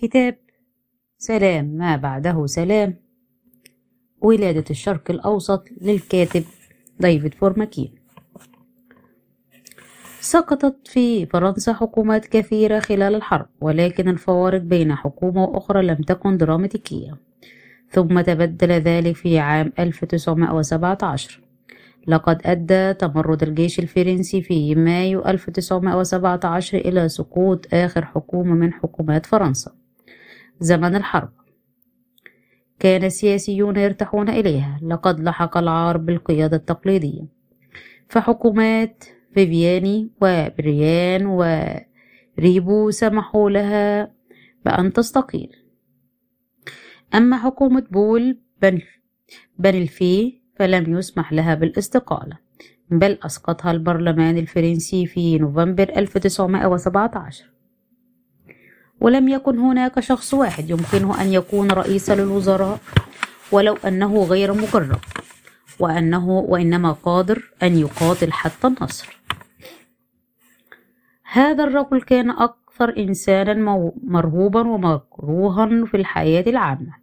كتاب سلام. ما بعده سلام. ولادة الشرق الأوسط للكاتب ديفيد فورماكين. سقطت في فرنسا حكومات كثيرة خلال الحرب ولكن الفوارق بين حكومة وأخرى لم تكن دراماتيكية. ثم تبدل ذلك في عام 1917 لقد أدى تمرد الجيش الفرنسي في مايو 1917 إلى سقوط آخر حكومة من حكومات فرنسا. زمن الحرب. كان السياسيون يرتاحون إليها. لقد لحق العار بالقيادة التقليدية. فحكومات فيفياني وبريان وريبو سمحوا لها بأن تستقيل. أما حكومة بول بن, بن الفي فلم يسمح لها بالاستقالة بل أسقطها البرلمان الفرنسي في نوفمبر 1917 ولم يكن هناك شخص واحد يمكنه أن يكون رئيسا للوزراء ولو أنه غير مجرب وأنه وإنما قادر أن يقاتل حتى النصر. هذا الرجل كان أكثر إنسانا مرهوبا ومكروها في الحياة العامة.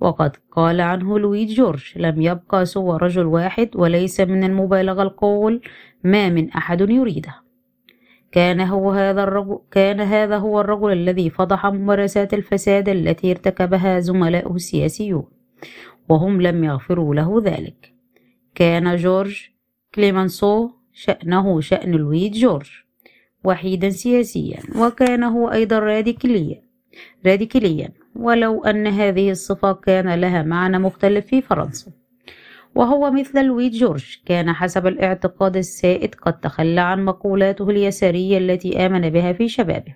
وقد قال عنه لويد جورج لم يبقى سوى رجل واحد وليس من المبالغة القول ما من أحد يريده. كان هو هذا الرجل كان هذا هو الرجل الذي فضح ممارسات الفساد التي ارتكبها زملاؤه السياسيون وهم لم يغفروا له ذلك. كان جورج كليمنسو شأنه شأن لويد جورج وحيدا سياسيا وكان هو أيضا راديكاليا راديكاليا ولو أن هذه الصفة كان لها معنى مختلف في فرنسا. وهو مثل لويد جورج كان حسب الاعتقاد السائد قد تخلى عن مقولاته اليسارية التي آمن بها في شبابه.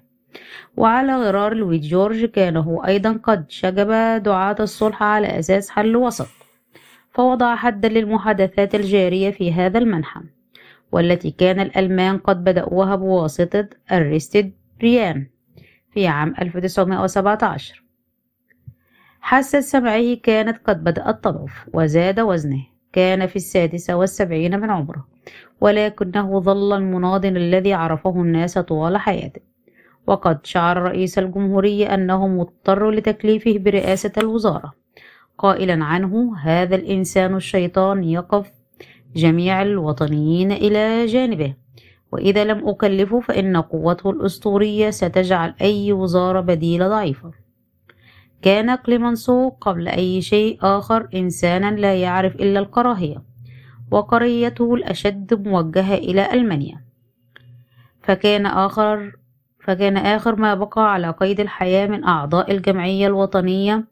وعلى غرار لويد جورج كان هو أيضا قد شجب دعاة الصلح على أساس حل وسط فوضع حدا للمحادثات الجارية في هذا المنحى والتي كان الألمان قد بدأوها بواسطة أرستيد بريان في عام 1917 حاسة سمعه كانت قد بدأت تضعف وزاد وزنه. كان في السادسة والسبعين من عمره ولكنه ظل المناضل الذي عرفه الناس طوال حياته. وقد شعر رئيس الجمهورية أنه مضطر لتكليفه برئاسة الوزارة. قائلا عنه هذا الإنسان الشيطان يقف جميع الوطنيين إلى جانبه. وإذا لم أكلفه فإن قوته الأسطورية ستجعل أي وزارة بديلة ضعيفة. كان كليمنسو قبل أي شيء آخر إنسانا لا يعرف إلا الكراهية وقريته الأشد موجهة إلى ألمانيا. فكان آخر فكان آخر ما بقى على قيد الحياة من أعضاء الجمعية الوطنية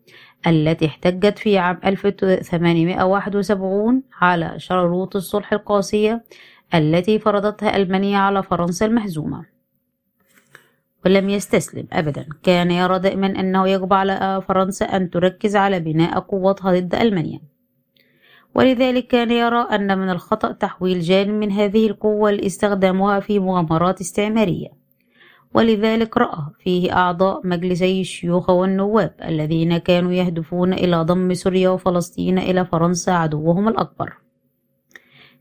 التي احتجت في عام 1871 على شروط الصلح القاسية التي فرضتها ألمانيا على فرنسا المهزومة. ولم يستسلم أبدا. كان يرى دائما أنه يجب على فرنسا أن تركز على بناء قوتها ضد ألمانيا. ولذلك كان يرى أن من الخطأ تحويل جانب من هذه القوة لاستخدامها في مغامرات استعمارية. ولذلك رأى فيه أعضاء مجلسي الشيوخ والنواب الذين كانوا يهدفون إلى ضم سوريا وفلسطين إلى فرنسا عدوهم الأكبر.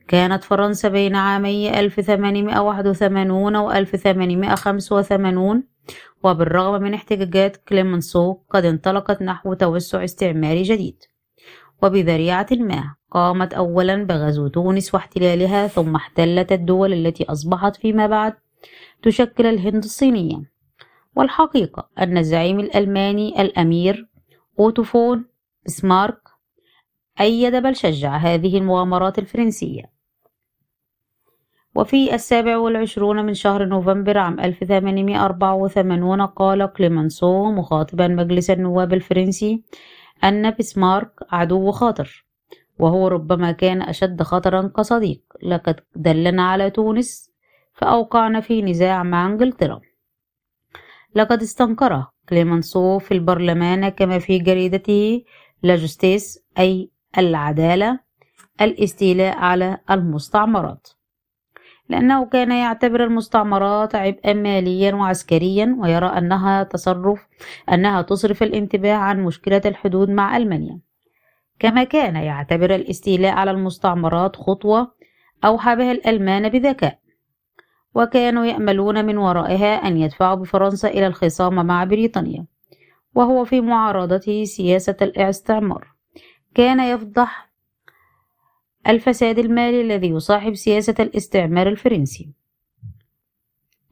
كانت فرنسا بين عامي 1881 و 1885 وبالرغم من احتجاجات كليمنسو قد انطلقت نحو توسع استعماري جديد. وبذريعة ما قامت أولا بغزو تونس واحتلالها ثم احتلت الدول التي أصبحت فيما بعد تشكل الهند الصينية. والحقيقة أن الزعيم الألماني الأمير أوتوفون بسمارك أيد بل شجع هذه المغامرات الفرنسية. وفي السابع والعشرون من شهر نوفمبر عام 1884 قال كليمنسو مخاطبا مجلس النواب الفرنسي أن بسمارك عدو خاطر وهو ربما كان أشد خطرا كصديق. لقد دلنا على تونس فأوقعنا في نزاع مع إنجلترا. لقد استنكره كليمنسو في البرلمان كما في جريدته لاجستيس أي العدالة الاستيلاء على المستعمرات. لأنه كان يعتبر المستعمرات عبئا ماليا وعسكريا ويرى أنها تصرف أنها تصرف الانتباه عن مشكلة الحدود مع ألمانيا. كما كان يعتبر الاستيلاء على المستعمرات خطوة أوحى بها الألمان بذكاء. وكانوا يأملون من ورائها أن يدفعوا بفرنسا إلى الخصام مع بريطانيا. وهو في معارضته سياسة الاستعمار. كان يفضح الفساد المالي الذي يصاحب سياسة الاستعمار الفرنسي.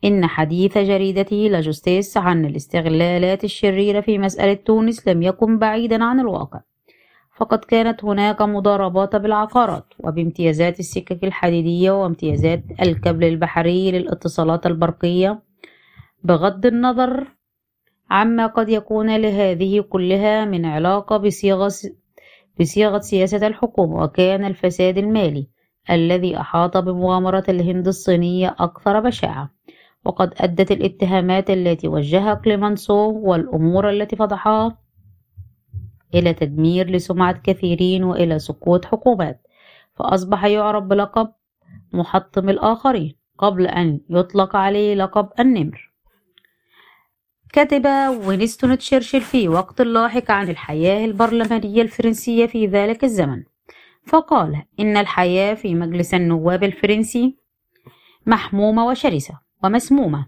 إن حديث جريدته لاجوستيس عن الاستغلالات الشريرة في مسألة تونس لم يكن بعيدا عن الواقع. فقد كانت هناك مضاربات بالعقارات وبامتيازات السكك الحديدية وامتيازات الكابل البحري للاتصالات البرقية. بغض النظر عما قد يكون لهذه كلها من علاقة بصيغة, بصيغة سياسة الحكومة وكان الفساد المالي الذي أحاط بمغامرة الهند الصينية أكثر بشاعة. وقد أدت الاتهامات التي وجهها كليمنسو والأمور التي فضحها إلى تدمير لسمعة كثيرين وإلى سقوط حكومات. فأصبح يعرف بلقب محطم الآخرين قبل أن يطلق عليه لقب النمر. كتب وينستون تشرشل في وقت لاحق عن الحياة البرلمانية الفرنسية في ذلك الزمن. فقال إن الحياة في مجلس النواب الفرنسي محمومة وشرسة ومسمومة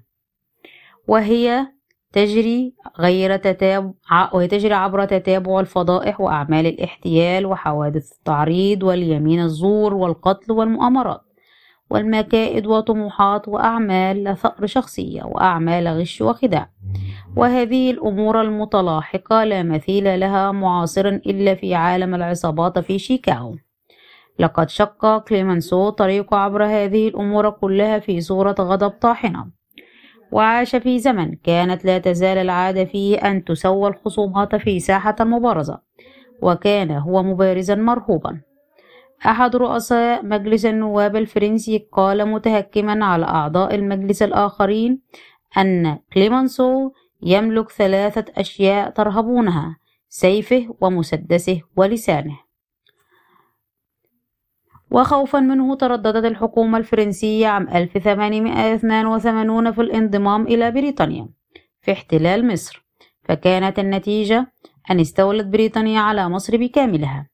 وهي تجري غير تتابع وهي تجري عبر تتابع الفضائح وأعمال الاحتيال وحوادث التعريض واليمين الزور والقتل والمؤامرات. والمكائد وطموحات وأعمال ثأر شخصية وأعمال غش وخداع. وهذه الأمور المتلاحقة لا مثيل لها معاصر إلا في عالم العصابات في شيكاغو. لقد شق كليمنسو طريقه عبر هذه الأمور كلها في صورة غضب طاحنة. وعاش في زمن كانت لا تزال العادة فيه أن تسوى الخصومات في ساحة المبارزة وكان هو مبارزا مرهوبا. أحد رؤساء مجلس النواب الفرنسي قال متهكما على أعضاء المجلس الآخرين أن كليمنسو يملك ثلاثة أشياء ترهبونها سيفه ومسدسه ولسانه. وخوفا منه ترددت الحكومة الفرنسية عام 1882 في الانضمام إلى بريطانيا في احتلال مصر فكانت النتيجة أن استولت بريطانيا على مصر بكاملها.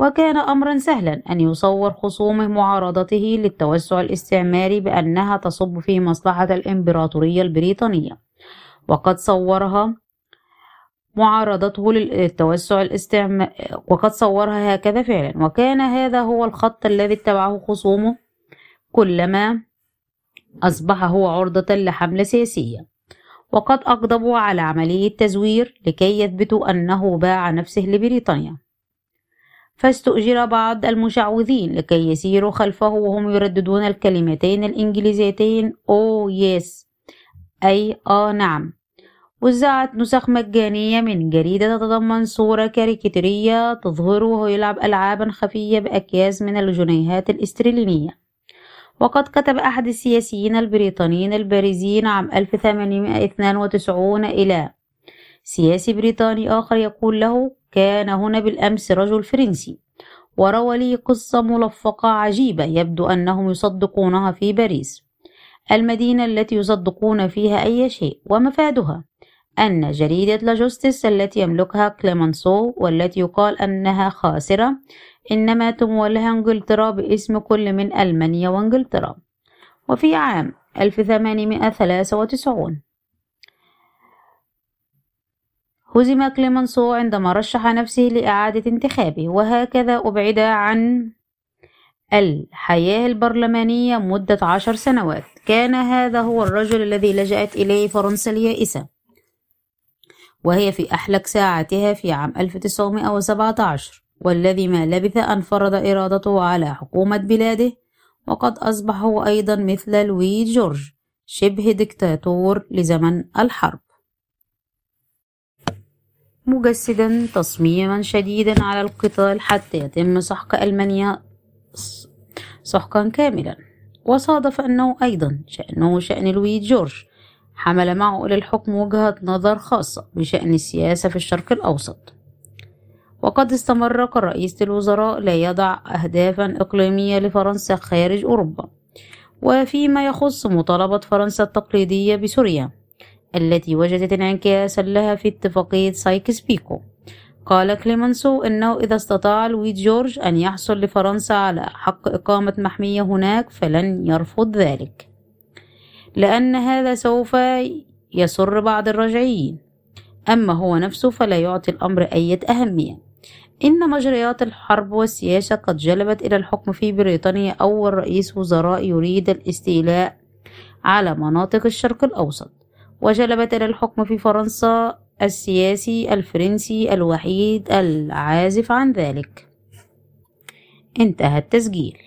وكان أمرا سهلا أن يصور خصومه معارضته للتوسع الاستعماري بأنها تصب في مصلحة الإمبراطورية البريطانية. وقد صورها معارضته للتوسع الاستعماري وقد صورها هكذا فعلا. وكان هذا هو الخط الذي اتبعه خصومه كلما أصبح هو عرضة لحملة سياسية. وقد أغضبوا على عملية تزوير لكي يثبتوا أنه باع نفسه لبريطانيا. فاستؤجر بعض المشعوذين لكي يسيروا خلفه وهم يرددون الكلمتين الإنجليزيتين أو يس أي آه نعم وزعت نسخ مجانية من جريدة تتضمن صورة كاريكاتيرية تظهره وهو يلعب ألعابا خفية بأكياس من الجنيهات الإسترلينية. وقد كتب أحد السياسيين البريطانيين البارزين عام 1892 إلى سياسي بريطاني آخر يقول له كان هنا بالأمس رجل فرنسي وروى لي قصة ملفقة عجيبة يبدو أنهم يصدقونها في باريس. المدينة التي يصدقون فيها أي شيء ومفادها أن جريدة لاجوستيس التي يملكها كليمنسو والتي يقال أنها خاسرة إنما تمولها إنجلترا باسم كل من ألمانيا وإنجلترا. وفي عام 1893 هزم كليمنسو عندما رشح نفسه لإعادة انتخابه وهكذا أبعد عن الحياة البرلمانية مدة عشر سنوات. كان هذا هو الرجل الذي لجأت إليه فرنسا اليائسة وهي في أحلك ساعاتها في عام 1917 والذي ما لبث أن فرض إرادته على حكومة بلاده وقد أصبح هو أيضا مثل لوي جورج شبه دكتاتور لزمن الحرب. مجسدا تصميما شديدا على القتال حتى يتم سحق ألمانيا سحقا كاملا. وصادف أنه أيضا شأنه شأن لوي جورج. حمل معه إلى الحكم وجهة نظر خاصة بشأن السياسة في الشرق الأوسط. وقد استمر كرئيس الوزراء لا يضع أهدافا إقليمية لفرنسا خارج أوروبا. وفيما يخص مطالبة فرنسا التقليدية بسوريا. التي وجدت انعكاسا لها في اتفاقية سايكس بيكو. قال كليمنسو إنه إذا استطاع لويد جورج أن يحصل لفرنسا على حق إقامة محمية هناك فلن يرفض ذلك. لأن هذا سوف يسر بعض الرجعيين. أما هو نفسه فلا يعطي الأمر أي أهمية. إن مجريات الحرب والسياسة قد جلبت إلى الحكم في بريطانيا أول رئيس وزراء يريد الاستيلاء على مناطق الشرق الأوسط. وجلبت إلى الحكم في فرنسا السياسي الفرنسي الوحيد العازف عن ذلك. انتهى التسجيل.